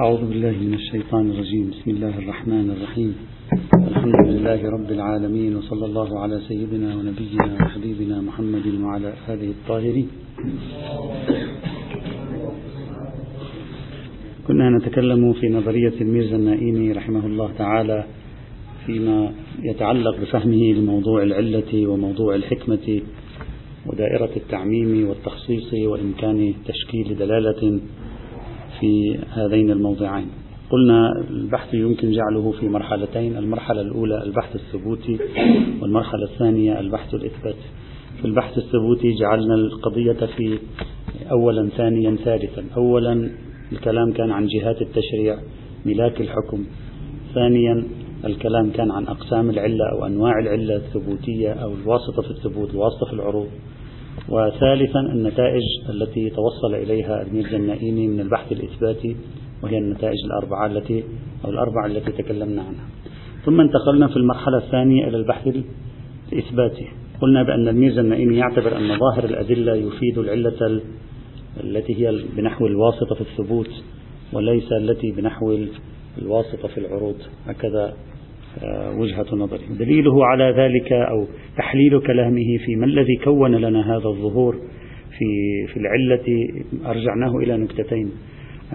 أعوذ بالله من الشيطان الرجيم. بسم الله الرحمن الرحيم. الحمد لله رب العالمين وصلى الله على سيدنا ونبينا وحبيبنا محمد وعلى آله الطاهرين. كنا نتكلم في نظرية الميرزا النائيني رحمه الله تعالى فيما يتعلق بفهمه لموضوع العلة وموضوع الحكمة ودائرة التعميم والتخصيص وإمكان تشكيل دلالة في هذين الموضعين. قلنا البحث يمكن جعله في مرحلتين المرحلة الأولى البحث الثبوتي والمرحلة الثانية البحث الإثباتي في البحث الثبوتي جعلنا القضية في أولا ثانيا ثالثا. أولا الكلام كان عن جهات التشريع ملاك الحكم. ثانيا الكلام كان عن أقسام العلة أو أنواع العلة الثبوتية أو الواسطة في الثبوت الواسطة في العروض. وثالثا النتائج التي توصل إليها الميرزا النائيني من البحث الإثباتي وهي النتائج الأربعة التي أو الأربعة التي تكلمنا عنها. ثم انتقلنا في المرحلة الثانية إلى البحث الإثباتي قلنا بأن الميرزا النائيني يعتبر أن ظاهر الأدلة يفيد العلة التي هي بنحو الواسطة في الثبوت وليس التي بنحو الواسطة في العروض. هكذا وجهة نظري. دليله على ذلك أو تحليل كلامه في ما الذي كون لنا هذا الظهور في, في العلة. أرجعناه إلى نكتتين.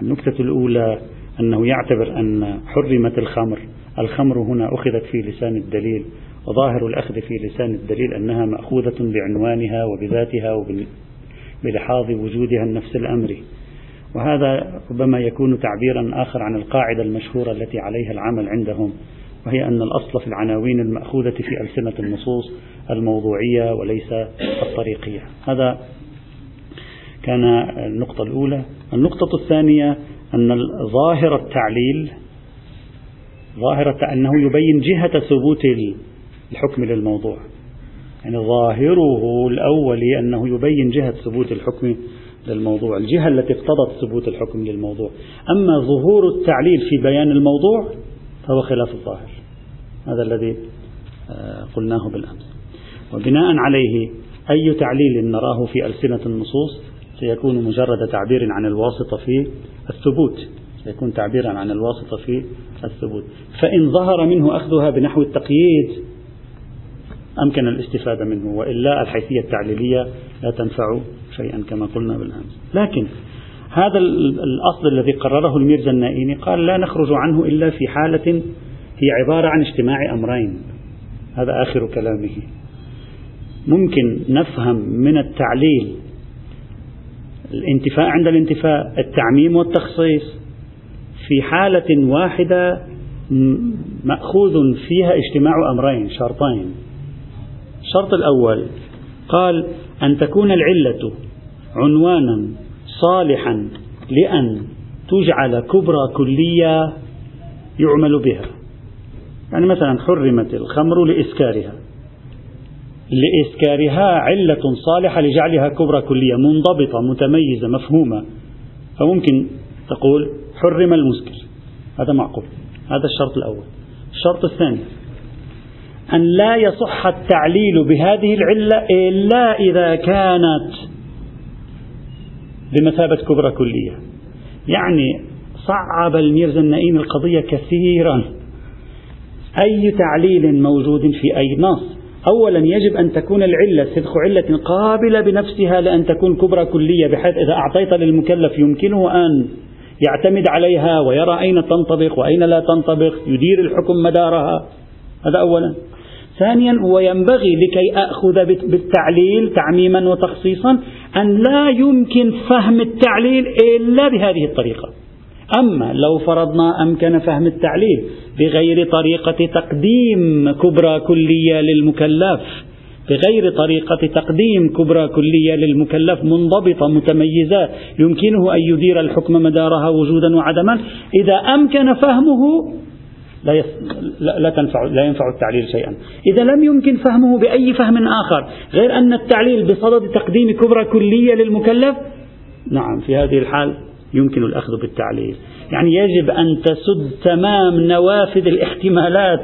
النكتة الأولى أنه يعتبر أن حرمت الخمر. الخمر هنا أخذت في لسان الدليل. وظاهر الأخذ في لسان الدليل أنها مأخوذة بعنوانها وبذاتها وبلحاظ وجودها النفس الأمري. وهذا ربما يكون تعبيرا آخر عن القاعدة المشهورة التي عليها العمل عندهم. وهي أن الأصل في العناوين المأخوذة في ألسنة النصوص الموضوعية وليس الطريقية. هذا كان النقطة الأولى. النقطة الثانية أن ظاهر التعليل ظاهرة أنه يبين جهة ثبوت الحكم للموضوع. يعني ظاهره الأولي أنه يبين جهة ثبوت الحكم للموضوع الجهة التي اقتضت ثبوت الحكم للموضوع. أما ظهور التعليل في بيان الموضوع فهو خلاف الظاهر. هذا الذي آه، قلناه بالأمس. وبناء عليه أي تعليل نراه في ألسنة النصوص سيكون مجرد تعبير عن الواسطة في الثبوت. سيكون تعبيرا عن الواسطة في الثبوت. فإن ظهر منه أخذها بنحو التقييد أمكن الاستفادة منه وإلا الحيثية التعليلية لا تنفع شيئا كما قلنا بالأمس. لكن هذا الأصل الذي قرره الميرزا النائيني قال لا نخرج عنه إلا في حالة هي عبارة عن اجتماع أمرين. هذا آخر كلامه. ممكن نفهم من التعليل الانتفاء عند الانتفاء التعميم والتخصيص في حالة واحدة مأخوذ فيها اجتماع أمرين شرطين. الشرط الأول قال أن تكون العلة عنوانا صالحا لأن تجعل كبرى كلية يعمل بها. يعني مثلا حرمت الخمر لإسكارها. لإسكارها علة صالحة لجعلها كبرى كلية منضبطة متميزة مفهومة. فممكن تقول حرم المسكر. هذا معقول. هذا الشرط الأول. الشرط الثاني أن لا يصح التعليل بهذه العلة إلا إذا كانت بمثابة كبرى كلية. يعني صعب الميرزا النئيم القضية كثيرا. أي تعليل موجود في أي نص؟ أولا يجب أن تكون العلة صدق علة قابلة بنفسها لأن تكون كبرى كلية بحيث إذا أعطيت للمكلف يمكنه أن يعتمد عليها ويرى أين تنطبق وأين لا تنطبق يدير الحكم مدارها. هذا أولا. ثانيا وينبغي لكي أخذ بالتعليل تعميما وتخصيصا أن لا يمكن فهم التعليل إلا بهذه الطريقة. أما لو فرضنا أمكن فهم التعليل بغير طريقة تقديم كبرى كلية للمكلف بغير طريقة تقديم كبرى كلية للمكلف منضبطة متميزة يمكنه أن يدير الحكم مدارها وجودا وعدما إذا أمكن فهمه لا, يس... لا تنفع لا ينفع التعليل شيئا. إذا لم يمكن فهمه بأي فهم آخر غير أن التعليل بصدد تقديم كبرى كلية للمكلف نعم في هذه الحال يمكن الأخذ بالتعليل. يعني يجب أن تسد تمام نوافذ الاحتمالات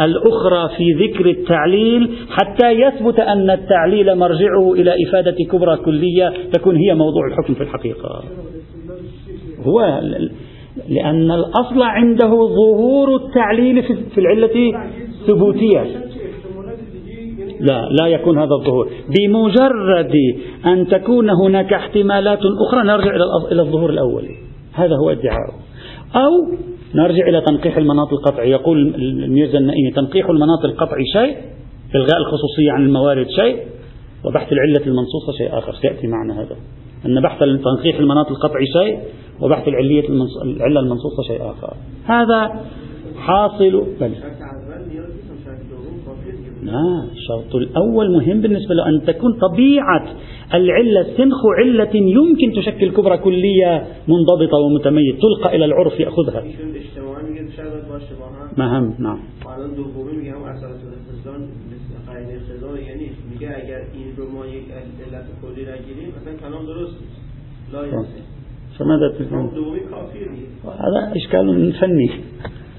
الأخرى في ذكر التعليل حتى يثبت أن التعليل مرجعه إلى إفادة كبرى كلية تكون هي موضوع الحكم في الحقيقة. هو لأن الأصل عنده ظهور التعليل في العلة ثبوتية لا لا يكون هذا الظهور. بمجرد أن تكون هناك احتمالات أخرى نرجع إلى الظهور الأول. هذا هو ادعاؤه أو نرجع إلى تنقيح المناط القطعي. يقول الميرزا النائمي تنقيح المناط القطعي شيء إلغاء الخصوصية عن الموارد شيء وبحث العلة المنصوصة شيء آخر. سيأتي معنا هذا. أن بحث تنقيح المناط القطعي شيء وبحث العلية العلة المنصوصة شيء آخر. هذا حاصل بل. لا الشرط الأول مهم بالنسبة له أن تكون طبيعة العلة سنخ علة يمكن تشكل كبرى كلية منضبطة ومتميزة تلقى إلى العرف يأخذها. مهم نعم. فماذا تفهم؟ هذا إشكال فني.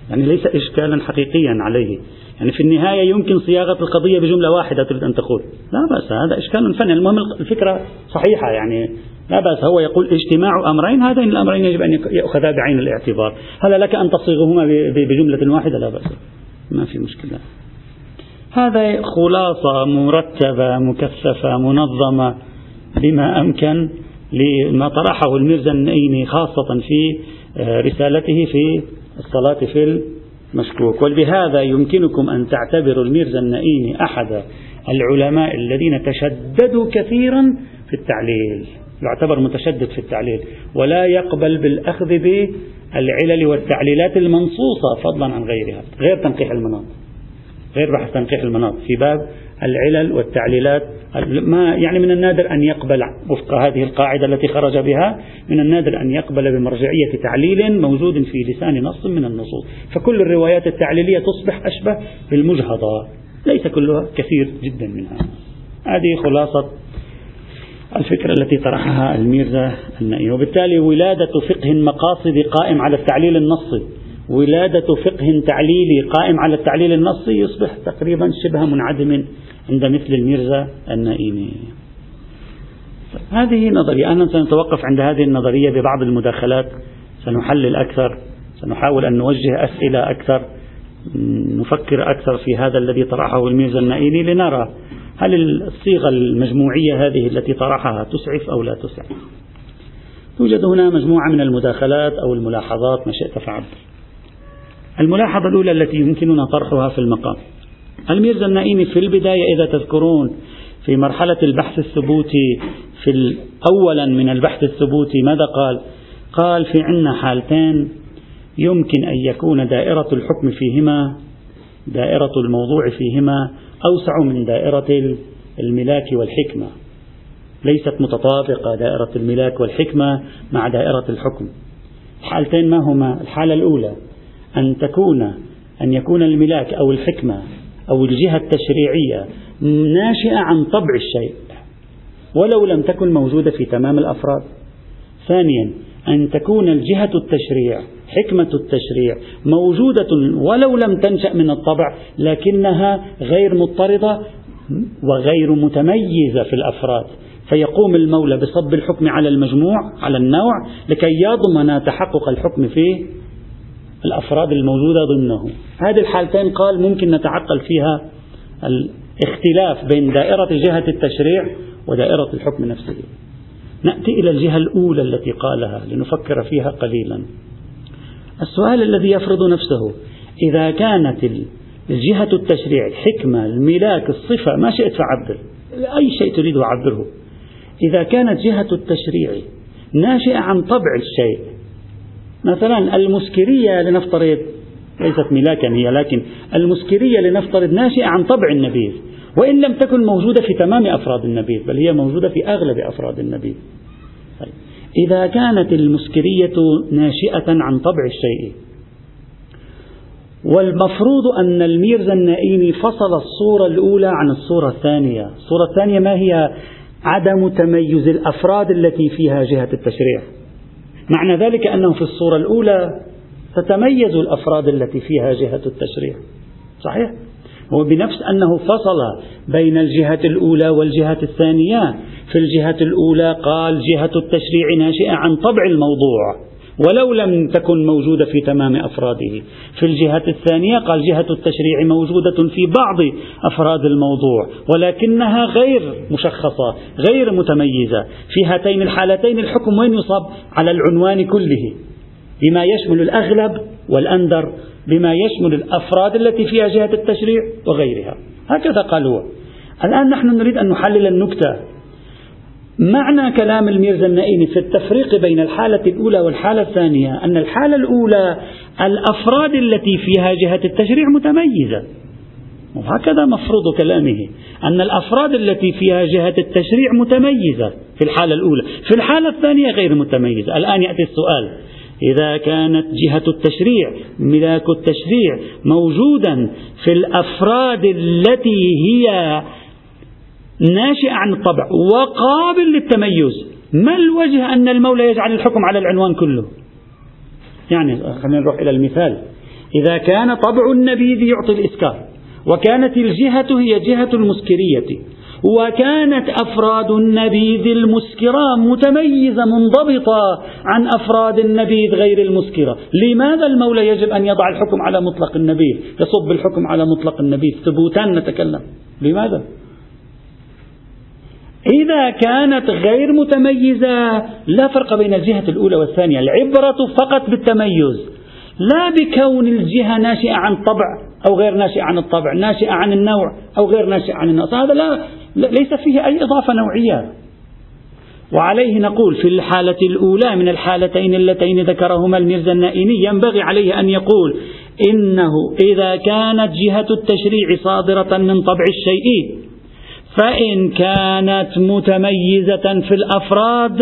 يعني ليس إشكالا حقيقيا عليه. يعني في النهاية يمكن صياغة القضية بجملة واحدة تريد أن تقول. لا بأس هذا إشكال فني. المهم الفكرة صحيحة يعني. لا بأس هو يقول اجتماع أمرين هذين الأمرين يجب أن يأخذا بعين الاعتبار. هل لك أن تصيغهما بجملة واحدة؟ لا بأس. ما في مشكلة. هذا خلاصة مرتبة مكثفة منظمة بما أمكن. لما طرحه الميرزا النئيني خاصة في آه، رسالته في الصلاة في المشكوك. وبهذا يمكنكم أن تعتبروا الميرزا النئيني أحد العلماء الذين تشددوا كثيرا في التعليل. يعتبر متشدد في التعليل. ولا يقبل بالأخذ بالعلل والتعليلات المنصوصة فضلا عن غيرها. غير تنقيح المناط. غير بحث تنقيح المناط. في باب العلل والتعليلات ما يعني من النادر أن يقبل وفق هذه القاعدة التي خرج بها من النادر أن يقبل بمرجعية تعليل موجود في لسان نص من النصوص. فكل الروايات التعليلية تصبح أشبه بالمجهضة. ليس كلها كثير جدا منها. هذه خلاصة الفكرة التي طرحها الميرزا النائي وبالتالي ولادة فقه مقاصد قائم على التعليل النصي. ولادة فقه تعليلي قائم على التعليل النصي يصبح تقريبا شبه منعدم عند مثل الميرزا النائمي. هذه نظرية أنا سنتوقف عند هذه النظرية ببعض المداخلات. سنحلل أكثر سنحاول أن نوجه أسئلة أكثر نفكر أكثر في هذا الذي طرحه الميرزا النائمي لنرى هل الصيغة المجموعية هذه التي طرحها تسعف أو لا تسعف. توجد هنا مجموعة من المداخلات أو الملاحظات ما شئت فعبر الملاحظة الأولى التي يمكننا طرحها في المقام. الميرزا النائمي في البداية إذا تذكرون في مرحلة البحث الثبوتي في أولا من البحث الثبوتي ماذا قال؟ قال في عنا حالتين يمكن أن يكون دائرة الحكم فيهما دائرة الموضوع فيهما أوسع من دائرة الملاك والحكمة. ليست متطابقة دائرة الملاك والحكمة مع دائرة الحكم. الحالتين ما هما؟ الحالة الأولى أن تكون أن يكون الملاك أو الحكمة أو الجهة التشريعية ناشئة عن طبع الشيء ولو لم تكن موجودة في تمام الأفراد. ثانيا أن تكون الجهة التشريع حكمة التشريع موجودة ولو لم تنشأ من الطبع لكنها غير مضطردة وغير متميزة في الأفراد. فيقوم المولى بصب الحكم على المجموع على النوع لكي يضمن تحقق الحكم في الأفراد الموجودة ضمنه هذه الحالتين قال ممكن نتعقل فيها الاختلاف بين دائرة جهة التشريع ودائرة الحكم نفسه. نأتي إلى الجهة الأولى التي قالها لنفكر فيها قليلا. السؤال الذي يفرض نفسه إذا كانت الجهة التشريع الحكمة الملاك الصفة ما شئت فعبر أي شيء تريد عبره إذا كانت جهة التشريع ناشئة عن طبع الشيء مثلا المسكرية لنفترض ليست ملاكا هي لكن المسكرية لنفترض ناشئة عن طبع النبيذ. وإن لم تكن موجودة في تمام أفراد النبيذ بل هي موجودة في أغلب أفراد النبيذ. طيب. إذا كانت المسكرية ناشئة عن طبع الشيء والمفروض أن الميرزا النائيني فصل الصورة الأولى عن الصورة الثانية. الصورة الثانية ما هي؟ عدم تميز الأفراد التي فيها جهة التشريع. معنى ذلك أنه في الصورة الأولى تتميز الأفراد التي فيها جهة التشريع. صحيح؟ هو بنفس أنه فصل بين الجهة الأولى والجهة الثانية. في الجهة الأولى قال جهة التشريع ناشئة عن طبع الموضوع. ولو لم تكن موجودة في تمام أفراده. في الجهة الثانية قال جهة التشريع موجودة في بعض أفراد الموضوع ولكنها غير مشخصة غير متميزة. في هاتين الحالتين الحكم وين يصاب؟ على العنوان كله. بما يشمل الأغلب والأندر بما يشمل الأفراد التي فيها جهة التشريع وغيرها. هكذا قال هو. الآن نحن نريد أن نحلل النكتة. معنى كلام الميرزا النائمي في التفريق بين الحالة الأولى والحالة الثانية أن الحالة الأولى الأفراد التي فيها جهة التشريع متميزة. وهكذا مفروض كلامه أن الأفراد التي فيها جهة التشريع متميزة في الحالة الأولى. في الحالة الثانية غير متميزة. الآن يأتي السؤال. إذا كانت جهة التشريع ملاك التشريع موجودا في الأفراد التي هي ناشئة عن الطبع وقابل للتميز. ما الوجه أن المولى يجعل الحكم على العنوان كله؟ يعني خلينا نروح إلى المثال. إذا كان طبع النبيذ يعطي الإسكار وكانت الجهة هي جهة المسكرية وكانت أفراد النبيذ المسكرة متميزة منضبطة عن أفراد النبيذ غير المسكرة. لماذا المولى يجب أن يضع الحكم على مطلق النبيذ؟ يصب الحكم على مطلق النبيذ. ثبوتا نتكلم. لماذا؟ إذا كانت غير متميزة لا فرق بين الجهة الأولى والثانية. العبرة فقط بالتميز لا بكون الجهة ناشئة عن طبع أو غير ناشئة عن الطبع ناشئة عن النوع أو غير ناشئة عن النوع. هذا لا ليس فيه أي إضافة نوعية. وعليه نقول في الحالة الأولى من الحالتين اللتين ذكرهما الميرزا النائمي ينبغي عليه أن يقول إنه إذا كانت جهة التشريع صادرة من طبع الشيء فإن كانت متميزة في الأفراد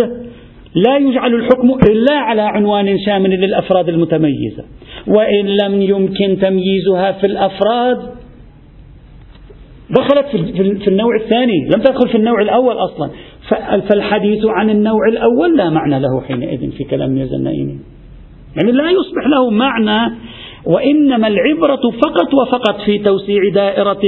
لا يجعل الحكم إلا على عنوان شامل للأفراد المتميزة. وإن لم يمكن تمييزها في الأفراد دخلت في النوع الثاني لم تدخل في النوع الأول أصلا. فالحديث عن النوع الأول لا معنى له حينئذ في كلام ميرزا يعني لا يصبح له معنى وإنما العبرة فقط وفقط في توسيع دائرة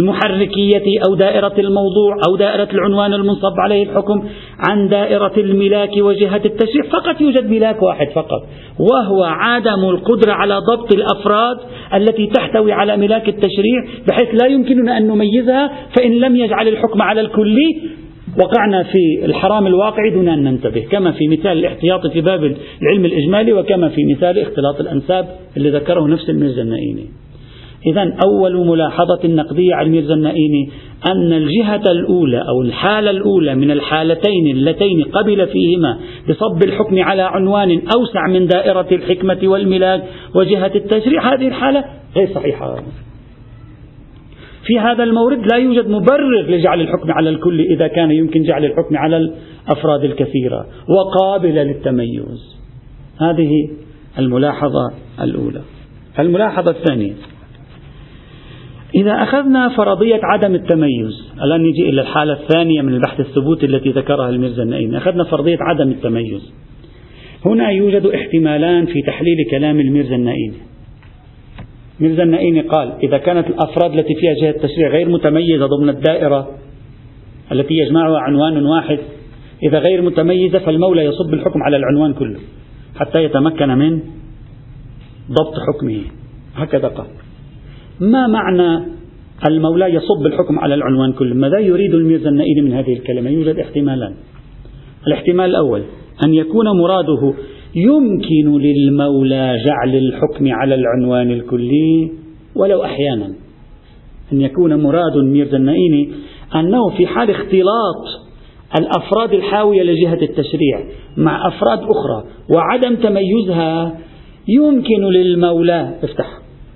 المحركية أو دائرة الموضوع أو دائرة العنوان المنصب عليه الحكم عن دائرة الملاك وجهة التشريع. فقط يوجد ملاك واحد فقط وهو عدم القدرة على ضبط الأفراد التي تحتوي على ملاك التشريع بحيث لا يمكننا أن نميزها فإن لم يجعل الحكم على الكلي وقعنا في الحرام الواقعي دون أن ننتبه كما في مثال الاحتياط في باب العلم الإجمالي وكما في مثال اختلاط الأنساب اللي ذكره نفس الميرزا النائيني إذا أول ملاحظة نقدية على الميرزا النائيني أن الجهة الأولى أو الحالة الأولى من الحالتين اللتين قبل فيهما بصب الحكم على عنوان أوسع من دائرة الحكمة والملاك وجهة التشريع هذه الحالة غير صحيحة. في هذا المورد لا يوجد مبرر لجعل الحكم على الكل إذا كان يمكن جعل الحكم على الأفراد الكثيرة وقابلة للتميز. هذه الملاحظة الأولى. الملاحظة الثانية. إذا أخذنا فرضية عدم التميز الآن نجي إلى الحالة الثانية من البحث الثبوتي التي ذكرها الميرزا النائم. أخذنا فرضية عدم التميز. هنا يوجد احتمالان في تحليل كلام الميرزا النائمي ميرزا النائيني قال إذا كانت الأفراد التي فيها جهة التشريع غير متميزة ضمن الدائرة التي يجمعها عنوان واحد إذا غير متميزة فالمولى يصب الحكم على العنوان كله حتى يتمكن من ضبط حكمه. هكذا قال. ما معنى المولى يصب الحكم على العنوان كله؟ ماذا يريد الميرزا النائيني من هذه الكلمة؟ يوجد احتمالان. الاحتمال الأول أن يكون مراده يمكن للمولى جعل الحكم على العنوان الكلي ولو أحيانا. أن يكون مراد ميرزا النائيني أنه في حال اختلاط الأفراد الحاوية لجهة التشريع مع أفراد أخرى وعدم تميزها يمكن للمولى افتح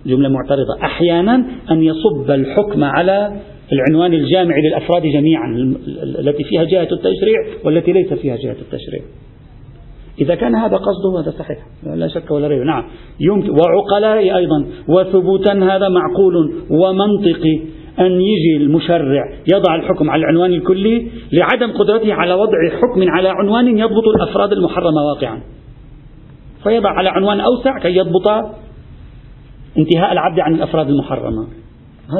جملة معترضة أحيانا أن يصب الحكم على العنوان الجامع للأفراد جميعا التي فيها جهة التشريع والتي ليس فيها جهة التشريع. إذا كان هذا قصده هذا صحيح. لا شك ولا ريب. نعم. يمكن وعقلاء أيضا. وثبوتا هذا معقول ومنطقي. أن يجي المشرع يضع الحكم على العنوان الكلي لعدم قدرته على وضع حكم على عنوان يضبط الأفراد المحرمة واقعا. فيضع على عنوان أوسع كي يضبط انتهاء العبد عن الأفراد المحرمة.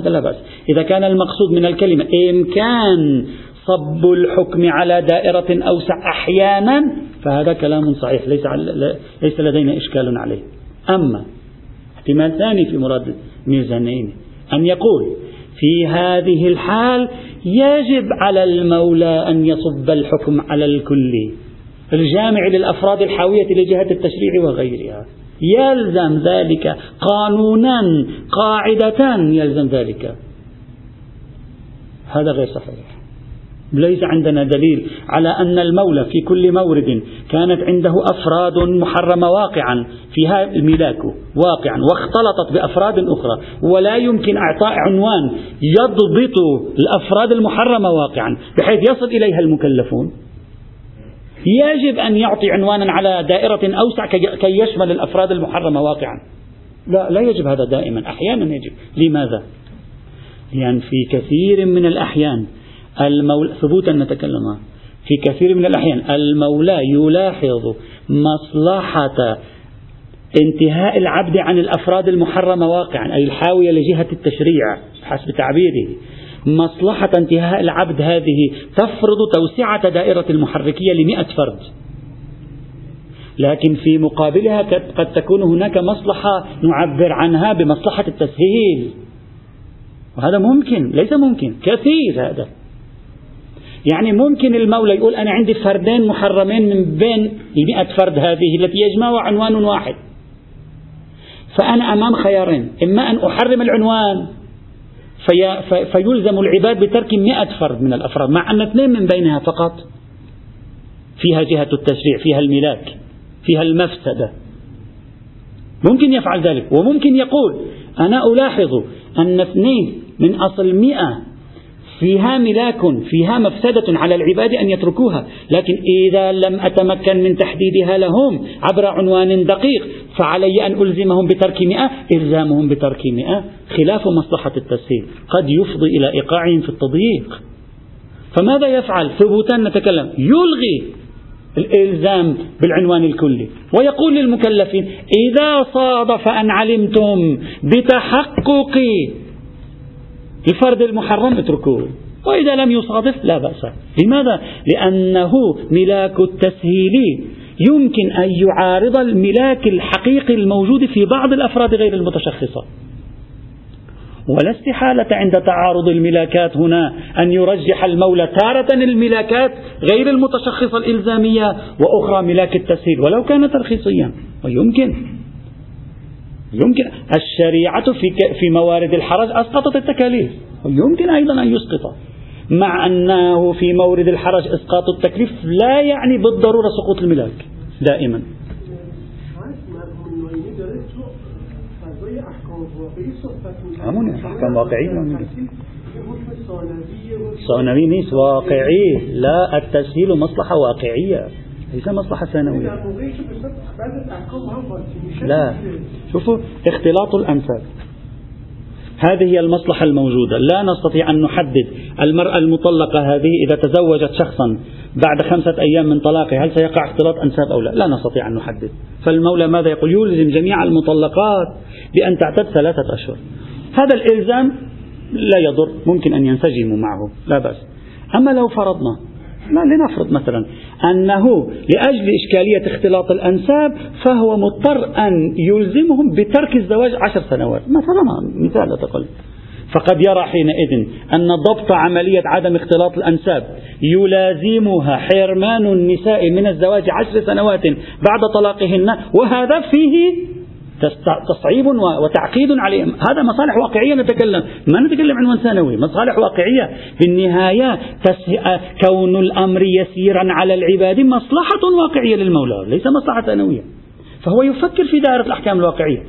هذا لا بأس. إذا كان المقصود من الكلمة إمكان صب الحكم على دائرة أوسع أحيانا فهذا كلام صحيح ليس, ليس لدينا إشكال عليه. أما احتمال ثاني في مراد ميزانين أن يقول في هذه الحال يجب على المولى أن يصب الحكم على الكل الجامع للأفراد الحاوية لجهة التشريع وغيرها. يلزم ذلك قانونا قاعدة يلزم ذلك. هذا غير صحيح. ليس عندنا دليل على أن المولى في كل مورد كانت عنده أفراد محرمة واقعا فيها الملاك واقعا واختلطت بأفراد أخرى ولا يمكن إعطاء عنوان يضبط الأفراد المحرمة واقعا بحيث يصل إليها المكلفون. يجب أن يعطي عنوانا على دائرة أوسع كي يشمل الأفراد المحرمة واقعا. لا لا يجب هذا دائما أحيانا يجب. لماذا؟ لأن في كثير من الأحيان المولى ثبوتا نتكلم في كثير من الأحيان المولى يلاحظ مصلحة انتهاء العبد عن الأفراد المحرمة واقعا أي الحاوية لجهة التشريع حسب تعبيره. مصلحة انتهاء العبد هذه تفرض توسعة دائرة المحركية لمئة فرد. لكن في مقابلها قد تكون هناك مصلحة نعبر عنها بمصلحة التسهيل. وهذا ممكن ليس ممكن كثير هذا. يعني ممكن المولى يقول أنا عندي فردين محرمين من بين المئة فرد هذه التي يجمعها عنوان واحد. فأنا أمام خيارين إما أن أحرم العنوان في في فيلزم العباد بترك مئة فرد من الأفراد مع أن اثنين من بينها فقط. فيها جهة التشريع فيها الملاك فيها المفسدة ممكن يفعل ذلك وممكن يقول أنا ألاحظ أن اثنين من أصل مئة فيها ملاك فيها مفسدة على العباد أن يتركوها. لكن إذا لم أتمكن من تحديدها لهم عبر عنوان دقيق فعلي أن ألزمهم بترك مئة إلزامهم بترك مئة. خلاف مصلحة التسهيل قد يفضي إلى إيقاعهم في التضييق. فماذا يفعل؟ ثبوتا نتكلم. يلغي الإلزام بالعنوان الكلي ويقول للمكلفين إذا صادف أن علمتم بتحقق الفرد المحرم اتركوه. وإذا لم يصادف لا بأس. لماذا؟ لأنه ملاك التسهيل. يمكن أن يعارض الملاك الحقيقي الموجود في بعض الأفراد غير المتشخصة. ولا استحالة عند تعارض الملاكات هنا أن يرجح المولى تارة الملاكات غير المتشخصة الإلزامية وأخرى ملاك التسهيل ولو كان ترخيصيا. ويمكن. يمكن الشريعة في في موارد الحرج أسقطت التكاليف ويمكن أيضا أن يسقط مع أنه في مورد الحرج إسقاط التكليف لا يعني بالضرورة سقوط الملاك دائما. أحكام واقعية. ثانوي نيس واقعي لا التسهيل مصلحة واقعية. ليس مصلحة ثانوية. لا. شوفوا اختلاط الأنساب هذه هي المصلحة الموجودة. لا نستطيع أن نحدد المرأة المطلقة هذه إذا تزوجت شخصا بعد خمسة أيام من طلاقه هل سيقع اختلاط أنساب أو لا؟ لا نستطيع أن نحدد. فالمولى ماذا يقول؟ يلزم جميع المطلقات بأن تعتد ثلاثة أشهر. هذا الإلزام لا يضر ممكن أن ينسجموا معه لا بأس. أما لو فرضنا ما لنفرض مثلا أنه لأجل إشكالية اختلاط الأنساب فهو مضطر أن يلزمهم بترك الزواج عشر سنوات. مثلا مثال أتقل فقد يرى حينئذ أن ضبط عملية عدم اختلاط الأنساب يلازمها حرمان النساء من الزواج عشر سنوات بعد طلاقهن وهذا فيه تصعيب وتعقيد عليهم. هذا مصالح واقعية نتكلم. ما نتكلم عنوان ثانوي. مصالح واقعية. في النهاية كون الأمر يسيرا على العباد مصلحة واقعية للمولى ليس مصلحة ثانوية. فهو يفكر في دائرة الأحكام الواقعية.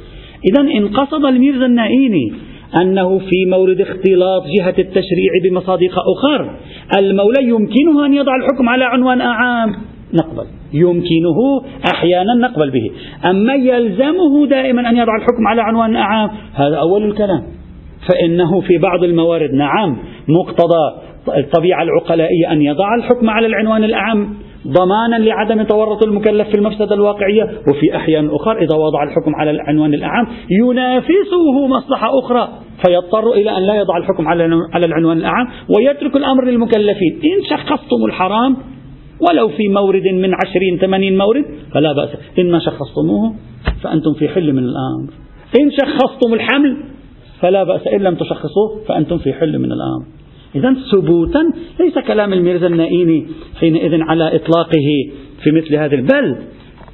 إذا إن قصد الميرزا النائيني أنه في مورد اختلاط جهة التشريع بمصادق أخر المولى يمكنه أن يضع الحكم على عنوان أعام نقبل. يمكنه أحيانا نقبل به. أما يلزمه دائما أن يضع الحكم على عنوان أعام هذا أول الكلام. فإنه في بعض الموارد نعم مقتضى الطبيعة العقلائية أن يضع الحكم على العنوان الأعم ضمانا لعدم تورط المكلف في المفسدة الواقعية. وفي أحيان أخرى إذا وضع الحكم على العنوان الأعم ينافسه مصلحة أخرى. فيضطر إلى أن لا يضع الحكم على العنوان الأعم ويترك الأمر للمكلفين. إن شخصتم الحرام ولو في مورد من عشرين ثمانين مورد فلا بأس. إن شخصتموه فأنتم في حل من الأمر. إن شخصتم الحمل فلا بأس. إن لم تشخصوه فأنتم في حل من الأمر. إذا ثبوتا ليس كلام الميرزا النائيني حينئذ على إطلاقه في مثل هذا بل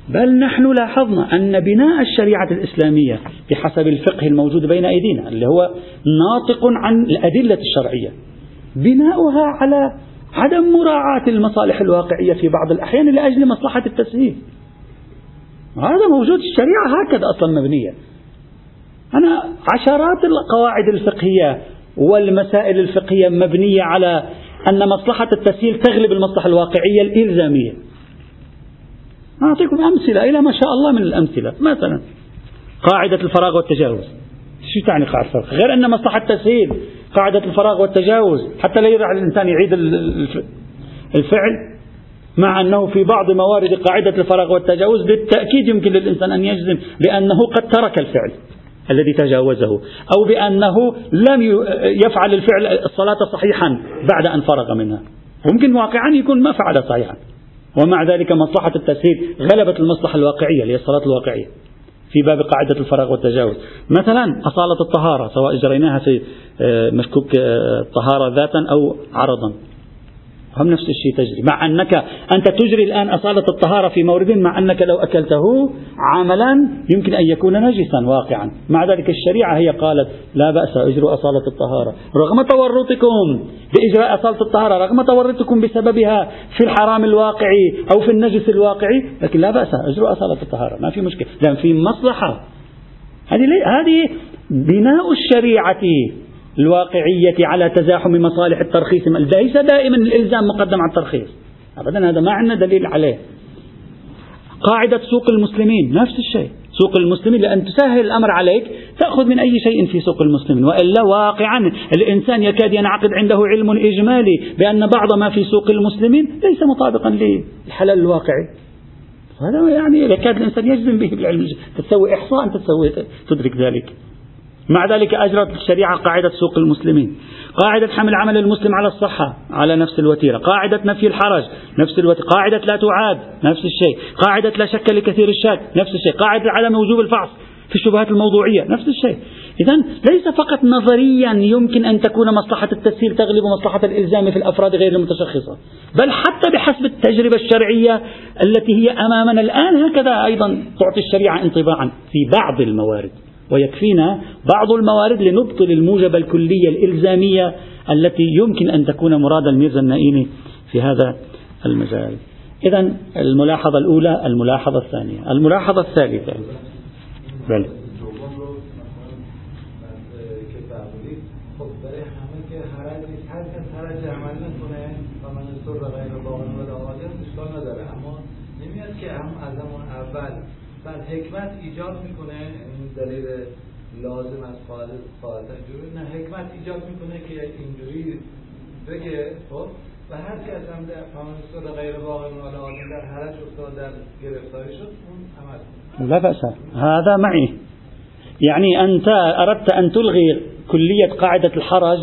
بل نحن لاحظنا أن بناء الشريعة الإسلامية بحسب الفقه الموجود بين أيدينا اللي هو ناطق عن الأدلة الشرعية بناؤها على عدم مراعاة المصالح الواقعية في بعض الأحيان لأجل مصلحة التسهيل هذا موجود الشريعة هكذا أصلا مبنية. أنا عشرات القواعد الفقهية والمسائل الفقهية مبنية على أن مصلحة التسهيل تغلب المصلحة الواقعية الإلزامية. أعطيكم أمثلة إلى ما شاء الله من الأمثلة. مثلا قاعدة الفراغ والتجاوز. شو تعني قاعدة الفراغ؟ غير أن مصلحة التسهيل قاعدة الفراغ والتجاوز حتى لا يرجع الإنسان يعيد الفعل مع أنه في بعض موارد قاعدة الفراغ والتجاوز بالتأكيد يمكن للإنسان أن يجزم بأنه قد ترك الفعل الذي تجاوزه أو بأنه لم يفعل الفعل الصلاة صحيحا بعد أن فرغ منها. ممكن واقعا يكون ما فعل صحيحا. ومع ذلك مصلحة التسهيل غلبت المصلحة الواقعية اللي هي الصلاة الواقعية. في باب قاعدة الفراغ والتجاوز. مثلا أصالة الطهارة سواء جريناها في آه، مشكوك الطهارة آه، ذاتا أو عرضا. هم نفس الشيء تجري. مع أنك أنت تجري الآن أصالة الطهارة في مورد مع أنك لو أكلته عملا يمكن أن يكون نجسا واقعا. مع ذلك الشريعة هي قالت لا بأس اجروا أصالة الطهارة. رغم تورطكم بإجراء أصالة الطهارة رغم تورطكم بسببها في الحرام الواقعي أو في النجس الواقعي لكن لا بأس إجروا أصالة الطهارة. ما في مشكلة. لأن في مصلحة. هذه هذه بناء الشريعة. الواقعية على تزاحم مصالح الترخيص. ليس دائما الإلزام مقدم على الترخيص. أبدا هذا ما عندنا دليل عليه. قاعدة سوق المسلمين نفس الشيء. سوق المسلمين لأن تسهل الأمر عليك تأخذ من أي شيء في سوق المسلمين. وإلا واقعا الإنسان يكاد ينعقد عنده علم إجمالي بأن بعض ما في سوق المسلمين ليس مطابقا للحلال الواقعي. هذا يعني يكاد الإنسان يجزم به بالعلم. تسوي إحصاء تسوي تدرك ذلك. مع ذلك أجرت الشريعة قاعدة سوق المسلمين. قاعدة حمل عمل المسلم على الصحة على نفس الوتيرة. قاعدة نفي الحرج نفس الوتيرة قاعدة لا تعاد نفس الشيء. قاعدة لا شك لكثير الشك نفس الشيء. قاعدة عدم وجوب الفحص في الشبهات الموضوعية نفس الشيء. إذا ليس فقط نظريا يمكن أن تكون مصلحة التسهيل تغلب مصلحة الإلزام في الأفراد غير المتشخصة بل حتى بحسب التجربة الشرعية التي هي أمامنا الآن هكذا أيضا تعطي الشريعة انطباعا في بعض الموارد. ويكفينا بعض الموارد لنبطل الموجب الكلية الإلزامية التي يمكن أن تكون مراد الميرزا النائيني في هذا المجال. إذا الملاحظة الأولى الملاحظة الثانية. الملاحظة الثالثة. بل. حکمت ایجاد میکنه دلیل لازم از خالص اینجوری نه حکمت ایجاد میکنه که اینجوری بگه خب؟ و هر کی از هم در غیر واقع مال آدم در حرج افتاد در گرفتاری شد اون عمل لا بأس. هذا معي. يعني أنت أردت أن تلغي كلية قاعدة الحرج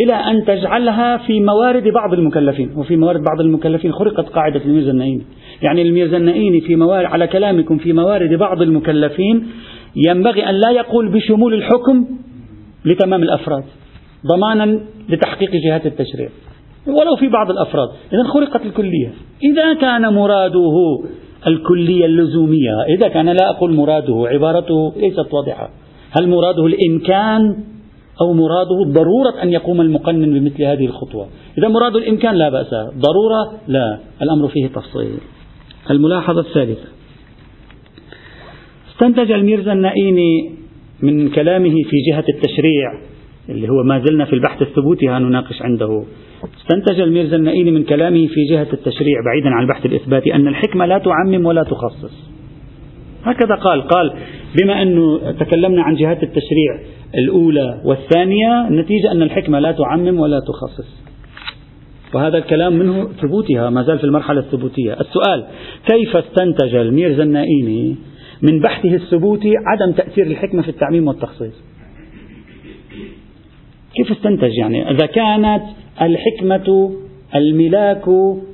إلى أن تجعلها في موارد بعض المكلفين. وفي موارد بعض المكلفين خرقت قاعدة الميرزا النعيمي. يعني الميرزا النعيمي في موارد على كلامكم في موارد بعض المكلفين ينبغي أن لا يقول بشمول الحكم لتمام الأفراد ضمانا لتحقيق جهات التشريع ولو في بعض الأفراد إذا خرقت الكلية. إذا كان مراده الكلية اللزومية إذا كان لا أقول مراده عبارته ليست واضحة هل مراده الإمكان أو مراده ضرورة أن يقوم المقنن بمثل هذه الخطوة؟ إذا مراد الإمكان لا بأس ضرورة لا الأمر فيه تفصيل. الملاحظة الثالثة. استنتج الميرزا النائيني من كلامه في جهة التشريع اللي هو ما زلنا في البحث الثبوتي نناقش عنده. استنتج الميرزا النائيني من كلامه في جهة التشريع بعيدا عن البحث الإثباتي أن الحكمة لا تعمم ولا تخصص. هكذا قال قال بما أنه تكلمنا عن جهات التشريع الأولى والثانية النتيجة أن الحكمة لا تعمم ولا تخصص. وهذا الكلام منه ثبوتها ما زال في المرحلة الثبوتية. السؤال كيف استنتج الميرزا النائيني من بحثه الثبوتي عدم تأثير الحكمة في التعميم والتخصيص؟ كيف استنتج يعني؟ إذا كانت الحكمة الملاك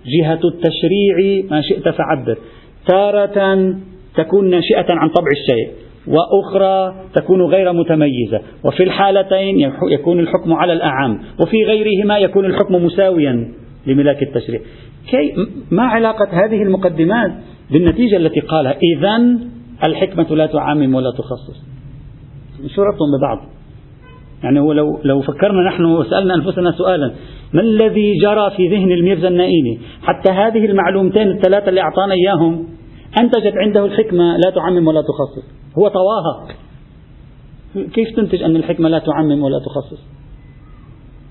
جهة التشريع ما شئت فعبر. تارة تكون ناشئة عن طبع الشيء. وأخرى تكون غير متميزة. وفي الحالتين يكون الحكم على الأعم. وفي غيرهما يكون الحكم مساويا لملاك التشريع. كي ما علاقة هذه المقدمات بالنتيجة التي قالها؟ إذا الحكمة لا تعمم ولا تخصص. شو ربطهم ببعض. يعني هو لو لو فكرنا نحن وسألنا أنفسنا سؤالا ما الذي جرى في ذهن الميرزا النائيني حتى هذه المعلومتين الثلاثة اللي أعطانا إياهم أنتجت عنده الحكمة لا تعمم ولا تخصص. هو طواها كيف تنتج أن الحكمة لا تعمم ولا تخصص؟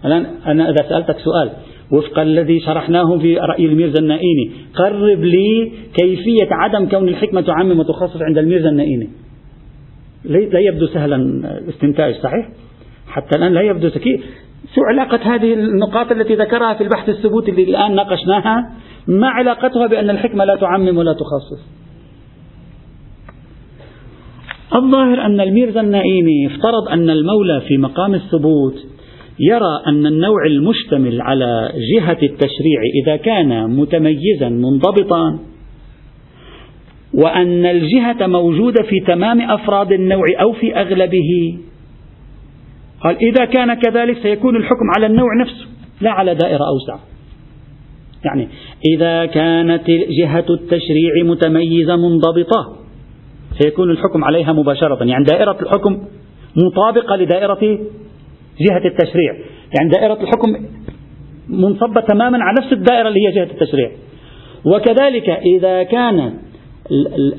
الآن أنا إذا سألتك سؤال وفق الذي شرحناه في رأي الميرزا النائيني قرب لي كيفية عدم كون الحكمة تعمم وتخصص عند الميرزا النائيني لا يبدو سهلا الاستنتاج صحيح؟ حتى الآن لا يبدو كيف شو علاقة هذه النقاط التي ذكرها في البحث الثبوتي اللي الآن ناقشناها ما علاقتها بأن الحكمة لا تعمم ولا تخصص؟ الظاهر أن الميرزا النائيني افترض أن المولى في مقام الثبوت يرى أن النوع المشتمل على جهة التشريع إذا كان متميزا منضبطا وأن الجهة موجودة في تمام أفراد النوع أو في أغلبه. قال إذا كان كذلك سيكون الحكم على النوع نفسه لا على دائرة أوسع. يعني إذا كانت جهة التشريع متميزة منضبطة سيكون الحكم عليها مباشرة. يعني دائرة الحكم مطابقة لدائرة جهة التشريع. يعني دائرة الحكم منصبة تماما على نفس الدائرة اللي هي جهة التشريع. وكذلك إذا كان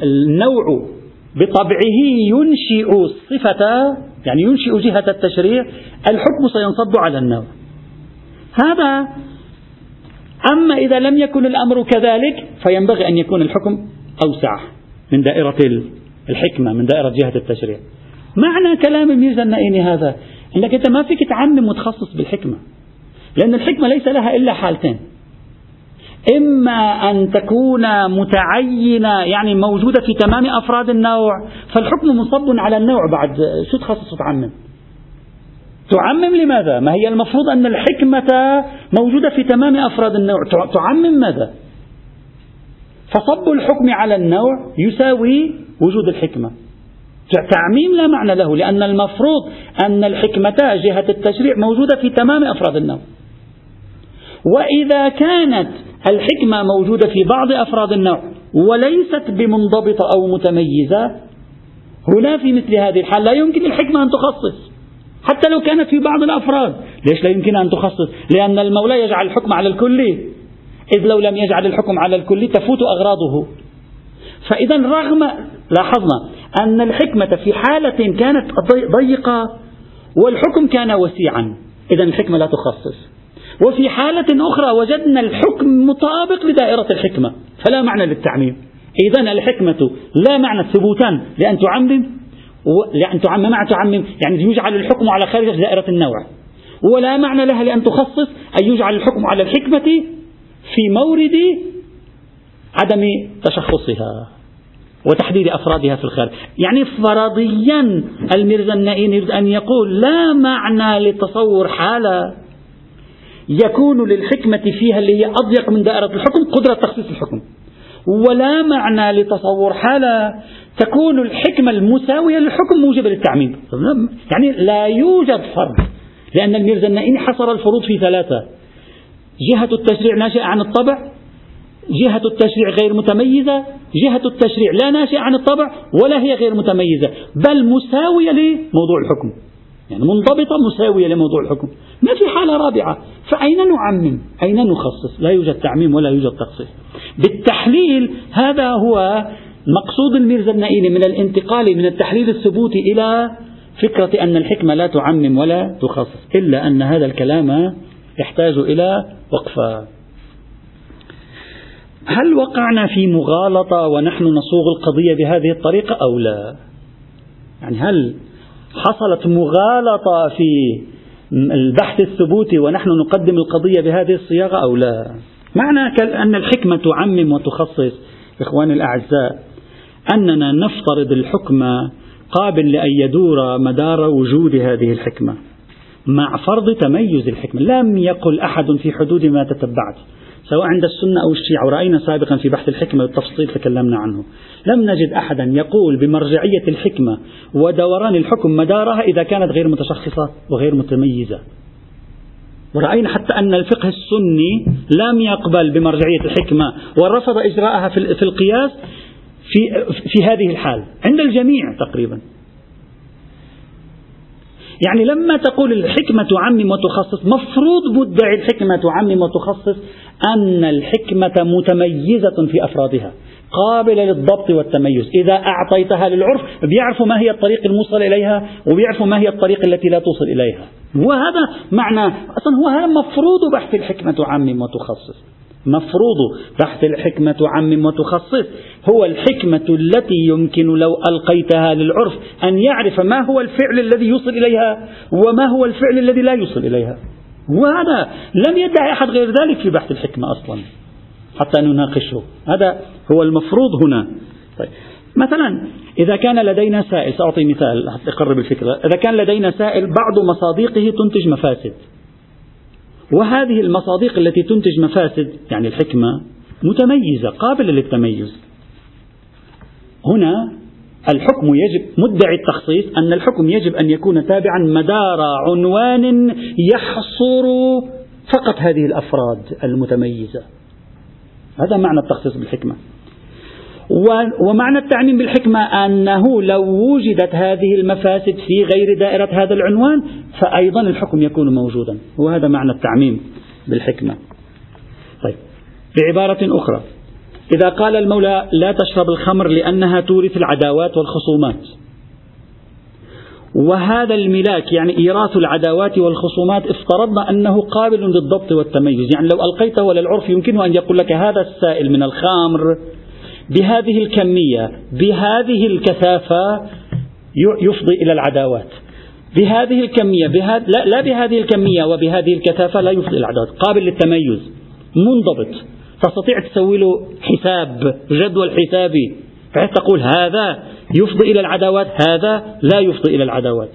النوع بطبعه ينشئ صفة يعني ينشئ جهة التشريع الحكم سينصب على النوع. هذا أما إذا لم يكن الأمر كذلك فينبغي أن يكون الحكم أوسع من دائرة الحكمة من دائرة جهة التشريع معنى كلام الميزة النائني هذا أنك أنت ما فيك تعمم متخصص بالحكمة لأن الحكمة ليس لها إلا حالتين إما أن تكون متعينة يعني موجودة في تمام أفراد النوع فالحكم منصب على النوع بعد شو تخصص تعمم تعمم لماذا؟ ما هي المفروض أن الحكمة موجودة في تمام أفراد النوع تعمم ماذا؟ فصب الحكم على النوع يساوي وجود الحكمة. تعميم لا معنى له لأن المفروض أن الحكمة جهة التشريع موجودة في تمام أفراد النوع وإذا كانت الحكمة موجودة في بعض أفراد النوع وليست بمنضبطة أو متميزة هنا في مثل هذه الحال لا يمكن الحكمة أن تخصص. حتى لو كانت في بعض الأفراد ليش لا يمكن أن تخصص؟ لأن المولى يجعل الحكم على الكل. إذ لو لم يجعل الحكم على الكل تفوت أغراضه. فإذا رغم لاحظنا أن الحكمة في حالة كانت ضيقة والحكم كان وسيعا. إذا الحكمة لا تخصص. وفي حالة أخرى وجدنا الحكم مطابق لدائرة الحكمة فلا معنى للتعميم. إذا الحكمة لا معنى ثبوتا لأن تعمم لأن تعمم مع تعمم يعني يجعل الحكم على خارج دائرة النوع. ولا معنى لها لأن تخصص أن يجعل الحكم على الحكمة في مورد عدم تشخصها. وتحديد أفرادها في الخارج يعني فرضيا الميرزا النائين يريد أن يقول لا معنى لتصور حالة يكون للحكمة فيها اللي هي أضيق من دائرة الحكم قدرة تخصيص الحكم. ولا معنى لتصور حالة تكون الحكمة المساوية للحكم موجبة للتعميم. يعني لا يوجد فرق لأن الميرزا النائين حصر الفروض في ثلاثة. جهة التشريع ناشئة عن الطبع جهة التشريع غير متميزة جهة التشريع لا ناشئة عن الطبع ولا هي غير متميزة بل مساوية لموضوع الحكم. يعني منضبطة مساوية لموضوع الحكم. ما في حالة رابعة. فأين نعمم؟ أين نخصص؟ لا يوجد تعميم ولا يوجد تخصيص. بالتحليل هذا هو مقصود الميرزا النائيني من الانتقال من التحليل الثبوتي إلى فكرة أن الحكمة لا تعمم ولا تخصص إلا أن هذا الكلام يحتاج إلى وقفة. هل وقعنا في مغالطة ونحن نصوغ القضية بهذه الطريقة أو لا؟ يعني هل حصلت مغالطة في البحث الثبوتي ونحن نقدم القضية بهذه الصياغة أو لا؟ معنى أن الحكمة تعمم وتخصص إخواني الأعزاء أننا نفترض الحكم قابل لأن يدور مدار وجود هذه الحكمة. مع فرض تميز الحكمة لم يقل أحد في حدود ما تتبعت سواء عند السنة أو الشيعة. ورأينا سابقا في بحث الحكمة بالتفصيل تكلمنا عنه. لم نجد أحدا يقول بمرجعية الحكمة ودوران الحكم مدارها إذا كانت غير متشخصة وغير متميزة. ورأينا حتى أن الفقه السني لم يقبل بمرجعية الحكمة ورفض إجراءها في القياس في, في هذه الحال. عند الجميع تقريبا. يعني لما تقول الحكمة تعمم وتخصص مفروض مدعي الحكمة تعمم وتخصص أن الحكمة متميزة في أفرادها قابلة للضبط والتميز. إذا أعطيتها للعرف بيعرفوا ما هي الطريق الموصل إليها وبيعرفوا ما هي الطريق التي لا توصل إليها. وهذا معنى أصلا هو هذا مفروض بحث الحكمة تعمم وتخصص. مفروض. بحث الحكمة تعمم وتخصص هو الحكمة التي يمكن لو ألقيتها للعرف أن يعرف ما هو الفعل الذي يوصل إليها وما هو الفعل الذي لا يوصل إليها. وهذا لم يدعي أحد غير ذلك في بحث الحكمة أصلا. حتى نناقشه. هذا هو المفروض هنا. طيب. مثلا إذا كان لدينا سائل سأعطي مثال حتى أقرب الفكرة. إذا كان لدينا سائل بعض مصادقه تنتج مفاسد. وهذه المصادق التي تنتج مفاسد يعني الحكمة متميزة قابلة للتميز. هنا الحكم يجب مدعي التخصيص أن الحكم يجب أن يكون تابعا مدار عنوان يحصر فقط هذه الأفراد المتميزة. هذا معنى التخصيص بالحكمة. ومعنى التعميم بالحكمة أنه لو وجدت هذه المفاسد في غير دائرة هذا العنوان فأيضا الحكم يكون موجودا. وهذا معنى التعميم بالحكمة. طيب. بعبارة أخرى. إذا قال المولى لا تشرب الخمر لأنها تورث العداوات والخصومات. وهذا الملاك يعني إيراث العداوات والخصومات افترضنا أنه قابل للضبط والتميز. يعني لو ألقيته للعرف يمكنه أن يقول لك هذا السائل من الخمر. بهذه الكمية بهذه الكثافة يفضي إلى العداوات. بهذه الكمية بهذ... لا, لا بهذه الكمية وبهذه الكثافة لا يفضي إلى العداوات. قابل للتميز منضبط. تستطيع تسوي له حساب جدول حسابي. بحيث تقول هذا يفضي إلى العداوات هذا لا يفضي إلى العداوات.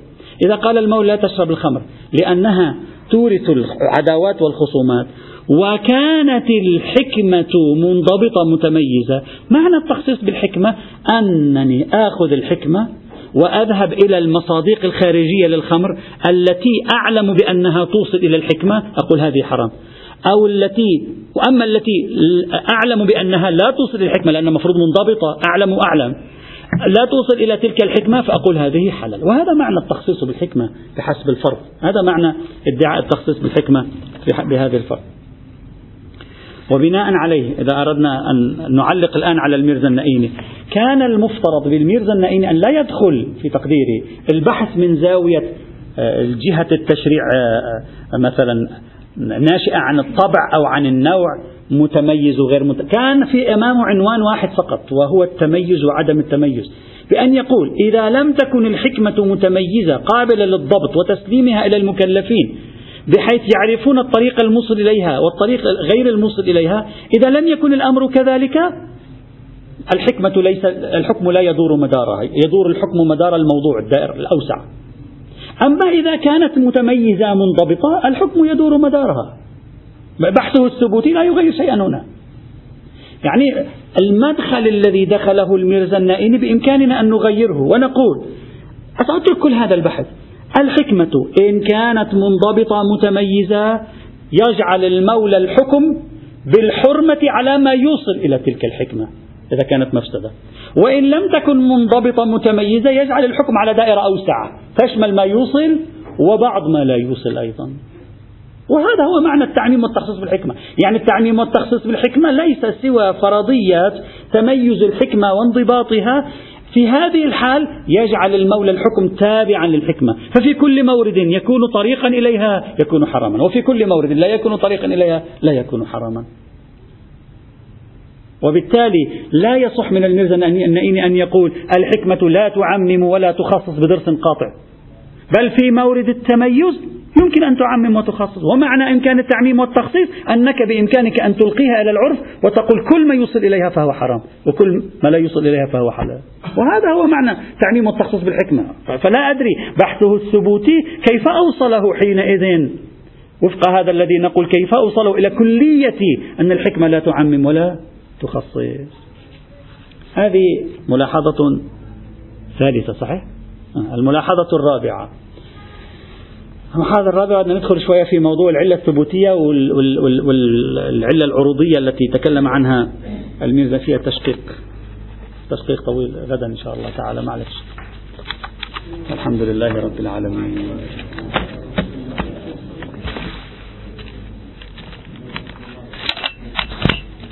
إذا قال المولى لا تشرب الخمر لأنها تورث العداوات والخصومات. وكانت الحكمة منضبطة متميزة. معنى التخصيص بالحكمة أنني آخذ الحكمة وأذهب إلى المصادق الخارجية للخمر التي أعلم بأنها توصل إلى الحكمة. أقول هذه حرام. أو التي وأما التي أعلم بأنها لا توصل إلى الحكمة لأنها مفروض منضبطة أعلم وأعلم لا توصل إلى تلك الحكمة فأقول هذه حلال. وهذا معنى التخصيص بالحكمة بحسب الفرض. هذا معنى ادعاء التخصيص بالحكمة بهذه الفرض. وبناء عليه إذا أردنا أن نعلق الآن على الميرزا النائيني كان المفترض بالميرزا النائيني أن لا يدخل في تقديري البحث من زاوية آه، جهة التشريع آه، آه، مثلا ناشئة عن الطبع أو عن النوع متميز وغير مت... كان في أمامه عنوان واحد فقط وهو التميز وعدم التميز. بأن يقول إذا لم تكن الحكمة متميزة قابلة للضبط وتسليمها إلى المكلفين بحيث يعرفون الطريق الموصل إليها والطريق غير الموصل إليها. إذا لم يكن الأمر كذلك الحكمة ليس الحكم لا يدور مدارها يدور الحكم مدار الموضوع الدائر الأوسع. أما إذا كانت متميزة منضبطة الحكم يدور مدارها. بحثه الثبوتي لا يغير شيئا هنا. يعني المدخل الذي دخله الميرزا النائني بإمكاننا أن نغيره ونقول أترك كل هذا البحث. الحكمة إن كانت منضبطة متميزة يجعل المولى الحكم بالحرمة على ما يوصل إلى تلك الحكمة. إذا كانت مفسدة. وإن لم تكن منضبطة متميزة يجعل الحكم على دائرة أوسع. تشمل ما يوصل وبعض ما لا يوصل أيضا. وهذا هو معنى التعميم والتخصيص بالحكمة. يعني التعميم والتخصيص بالحكمة ليس سوى فرضية تميز الحكمة وانضباطها. في هذه الحال يجعل المولى الحكم تابعا للحكمة. ففي كل مورد يكون طريقا إليها يكون حراما. وفي كل مورد لا يكون طريقا إليها لا يكون حراما. وبالتالي لا يصح من الميرزا النائين أن يقول الحكمة لا تعمم ولا تخصص بدرس قاطع. بل في مورد التميز يمكن أن تعمم وتخصص. ومعنى إمكان التعميم والتخصيص أنك بإمكانك أن تلقيها إلى العرف وتقول كل ما يوصل إليها فهو حرام وكل ما لا يوصل إليها فهو حلال. وهذا هو معنى تعميم والتخصيص بالحكمة. فلا أدري بحثه الثبوتي كيف أوصله حينئذ. وفق هذا الذي نقول كيف أوصله إلى كلية أن الحكمة لا تعمم ولا تخصص. هذه ملاحظة ثالثة صحيح؟ الملاحظة الرابعة. الملاحظة الرابعة أن ندخل شوية في موضوع العلة الثبوتية والعلة العروضية التي تكلم عنها الميرزا فيها تشقيق تشقيق طويل غدا إن شاء الله تعالى. معلش الحمد لله رب العالمين.